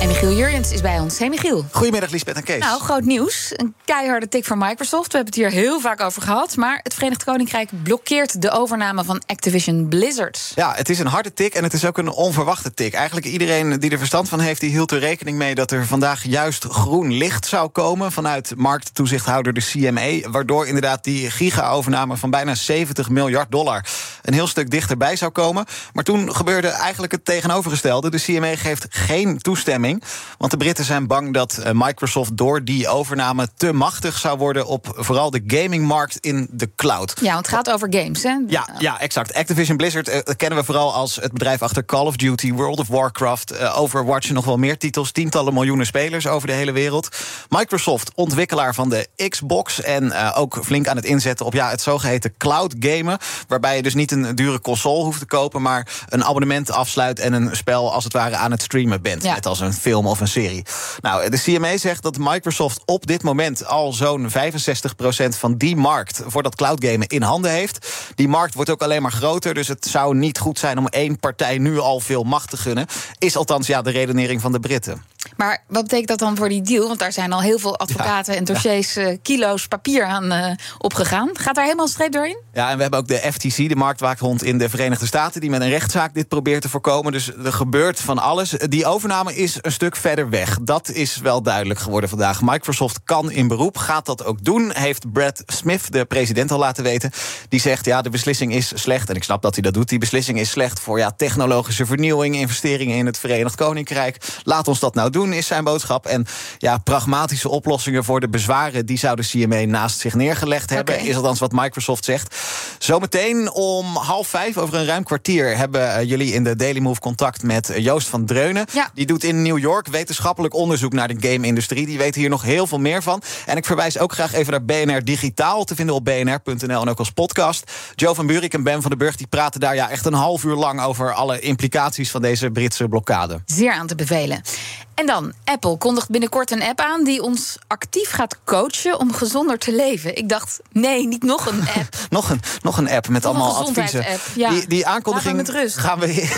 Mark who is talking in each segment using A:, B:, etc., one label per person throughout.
A: En Michiel Jurjens is bij ons. Hey Michiel.
B: Goedemiddag Lisbeth en Kees.
A: Nou, groot nieuws. Een keiharde tik van Microsoft. We hebben het hier heel vaak over gehad. Maar het Verenigd Koninkrijk blokkeert de overname van Activision Blizzard.
B: Ja, het is een harde tik en het is ook een onverwachte tik. Eigenlijk iedereen die er verstand van heeft, die hield er rekening mee dat er vandaag juist groen licht zou komen vanuit markttoezichthouder de CMA. Waardoor inderdaad die giga-overname van bijna 70 miljard dollar een heel stuk dichterbij zou komen. Maar toen gebeurde eigenlijk het tegenovergestelde. De CMA geeft geen toestemming. Want de Britten zijn bang dat eh, Microsoft door die overname te machtig zou worden op vooral de gamingmarkt in de cloud.
A: Ja, want het gaat over games, hè?
B: Ja, ja exact. Activision Blizzard uh, kennen we vooral als het bedrijf achter Call of Duty, World of Warcraft, uh, Overwatch en nog wel meer titels. Tientallen miljoenen spelers over de hele wereld. Microsoft, ontwikkelaar van de Xbox en uh, ook flink aan het inzetten op ja, het zogeheten cloud gamen. Waarbij je dus niet een dure console hoeft te kopen, maar een abonnement afsluit en een spel als het ware aan het streamen bent. Ja. Net als een film of een serie. Nou, de CMA zegt dat Microsoft op dit moment al zo'n 65% van die markt voor dat cloud gamen in handen heeft. Die markt wordt ook alleen maar groter, dus het zou niet goed zijn om één partij nu al veel macht te gunnen. Is althans ja, de redenering van de Britten.
A: Maar wat betekent dat dan voor die deal? Want daar zijn al heel veel advocaten ja, en dossiers, ja. uh, kilo's papier aan uh, opgegaan. Gaat daar helemaal streep doorheen?
B: Ja, en we hebben ook de FTC, de marktwaakhond in de Verenigde Staten, die met een rechtszaak dit probeert te voorkomen. Dus er gebeurt van alles. Die overname is een stuk verder weg. Dat is wel duidelijk geworden vandaag. Microsoft kan in beroep, gaat dat ook doen, heeft Brad Smith, de president, al laten weten. Die zegt, ja, de beslissing is slecht. En ik snap dat hij dat doet. Die beslissing is slecht voor ja, technologische vernieuwing, investeringen in het Verenigd Koninkrijk. Laat ons dat nou doen, is zijn boodschap. En ja, pragmatische oplossingen voor de bezwaren... die zou de CMA naast zich neergelegd hebben. Okay. Is althans wat Microsoft zegt. Zometeen om half vijf, over een ruim kwartier... hebben uh, jullie in de Daily Move contact met Joost van Dreunen.
A: Ja.
B: Die doet in New York wetenschappelijk onderzoek naar de game-industrie. Die weet hier nog heel veel meer van. En ik verwijs ook graag even naar BNR Digitaal... te vinden op bnr.nl en ook als podcast. Joe van Buurik en Ben van den Burg die praten daar ja, echt een half uur lang... over alle implicaties van deze Britse blokkade.
A: Zeer aan te bevelen. En dan, Apple kondigt binnenkort een app aan die ons actief gaat coachen om gezonder te leven. Ik dacht, nee, niet nog een app.
B: nog, een, nog een app met
A: nog
B: allemaal
A: een
B: adviezen.
A: Ja.
B: Die, die aankondiging gaan we in,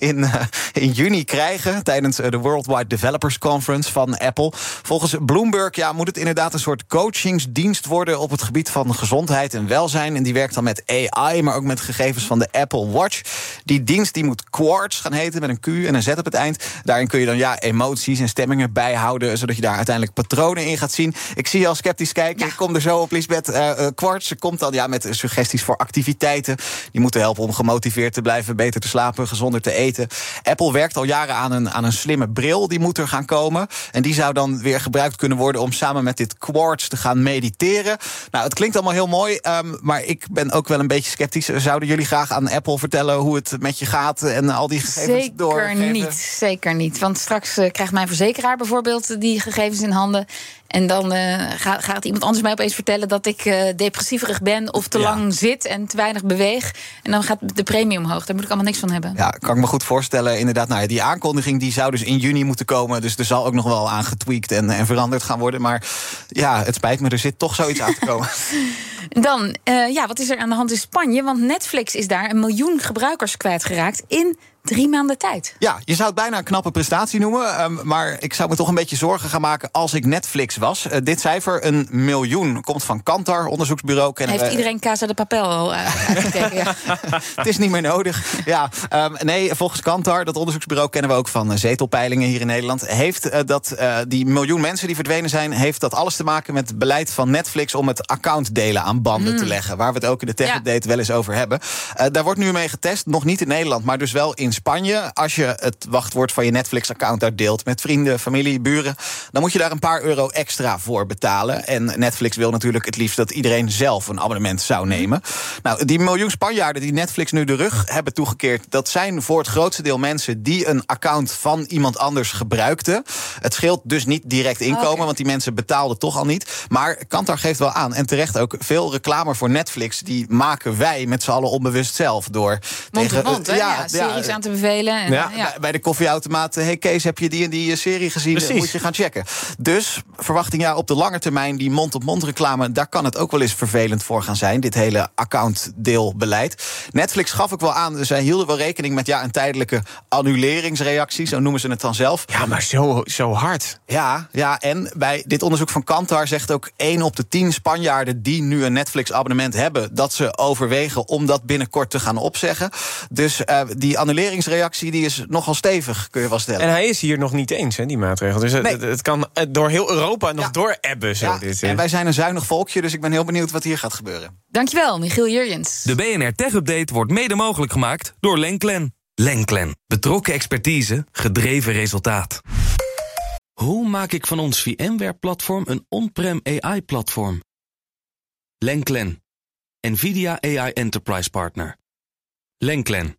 B: in, uh, in, juni krijgen tijdens de Worldwide Developers Conference van Apple. Volgens Bloomberg ja, moet het inderdaad een soort coachingsdienst worden op het gebied van gezondheid en welzijn. En die werkt dan met AI, maar ook met gegevens van de Apple Watch. Die dienst die moet Quartz gaan heten met een Q en een Z op het eind. Daarin kun je dan ja, emoties en stemmingen bijhouden, zodat je daar uiteindelijk patronen in gaat zien. Ik zie je al sceptisch kijken.
A: Ja.
B: Ik kom er zo op, Lisbeth. Uh, uh, Quartz komt dan ja, met suggesties voor activiteiten. Die moeten helpen om gemotiveerd te blijven, beter te slapen, gezonder te eten. Apple werkt al jaren aan een, aan een slimme bril. Die moet er gaan komen. En die zou dan weer gebruikt kunnen worden om samen met dit Quartz te gaan mediteren. Nou, het klinkt allemaal heel mooi. Um, maar ik ben ook wel een beetje sceptisch. Zouden jullie graag aan Apple vertellen hoe het met je gaat en al die gegevens
A: Zeker
B: doorgeven?
A: niet, zeker niet. Want straks uh, krijgt mijn verzekeraar bijvoorbeeld die gegevens in handen. En dan uh, gaat, gaat, iemand anders mij opeens vertellen dat ik uh, depressieverig ben of te ja. lang zit en te weinig beweeg. En dan gaat de premie omhoog. Daar moet ik allemaal niks van hebben.
B: Ja, kan ik me goed voorstellen. Inderdaad, nou ja, die aankondiging die zou dus in juni moeten komen. Dus er zal ook nog wel aan getweakt en, en veranderd gaan worden. Maar ja, het spijt me, er zit toch zoiets aan te komen.
A: Dan, uh, ja, wat is er aan de hand in Spanje? Want Netflix is daar een miljoen gebruikers kwijtgeraakt in drie maanden tijd.
B: Ja, je zou het bijna een knappe prestatie noemen. Um, maar ik zou me toch een beetje zorgen gaan maken als ik Netflix was. Uh, dit cijfer, een miljoen, komt van Kantar, onderzoeksbureau.
A: Heeft
B: we...
A: iedereen Casa de Papel al uh, uitgekeken? ja.
B: het is niet meer nodig. Ja, um, nee, volgens Kantar, dat onderzoeksbureau kennen we ook van uh, zetelpeilingen hier in Nederland. Heeft uh, dat, die miljoen mensen die verdwenen zijn, heeft dat alles te maken met het beleid van Netflix om het account delen aan banden mm. te leggen. Waar we het ook in de tech update ja. wel eens over hebben. daar wordt nu mee getest, nog niet in Nederland, maar dus wel in Spanje. Als je het wachtwoord van je Netflix-account daar deelt met vrienden, familie, buren, dan moet je daar een paar euro extra voor betalen. En Netflix wil natuurlijk het liefst dat iedereen zelf een abonnement zou nemen. Nou, die miljoen Spanjaarden die Netflix nu de rug hebben toegekeerd, dat zijn voor het grootste deel mensen die een account van iemand anders gebruikten. Het scheelt dus niet direct inkomen, okay. want die mensen betaalden toch al niet. Maar Kantar geeft wel aan, en terecht ook, veel reclame voor Netflix... die maken wij met z'n allen onbewust zelf door.
A: Mond
B: tegen-
A: mond,
B: eh,
A: Ja, series aan te bevelen. En,
C: Ja,
A: ja.
B: bij- Bij de koffieautomaat, hey Kees, heb je die en die eh, serie gezien?
C: Precies.
B: Moet je gaan checken. Dus verwachting ja, op de lange termijn, die mond-op-mond reclame, daar kan het ook wel eens vervelend voor gaan zijn. Dit hele accountdeelbeleid. Netflix gaf ook wel aan, dus zij hielden wel rekening met ja, een tijdelijke annuleringsreactie, zo noemen ze het dan zelf.
C: Ja, maar zo, zo hard.
B: Ja, ja, en bij dit onderzoek van Kantar zegt ook 1 op de 10 Spanjaarden die nu een Netflix-abonnement hebben, dat ze overwegen om dat binnenkort te gaan opzeggen. Dus eh, die annuleringsreactie die is nogal stevig, kun je wel stellen.
C: En hij is hier nog niet eens, hè, die maatregel. Dus het,
B: Nee.
C: het, het kan eh, door heel Europa nog
B: Ja.
C: door ebben. Zo,
B: Ja,
C: dit, eh.
B: en wij zijn een zuinig volkje, dus ik ben heel benieuwd wat hier gaat gebeuren.
A: Dankjewel, Michiel Jurjens.
D: De BNR Tech Update wordt mede mogelijk gemaakt door Lenklen. Lenklen. Betrokken expertise, gedreven resultaat. Hoe maak ik van ons VMware-platform een on-prem AI-platform? Lenklen. NVIDIA AI Enterprise Partner. Lenklen.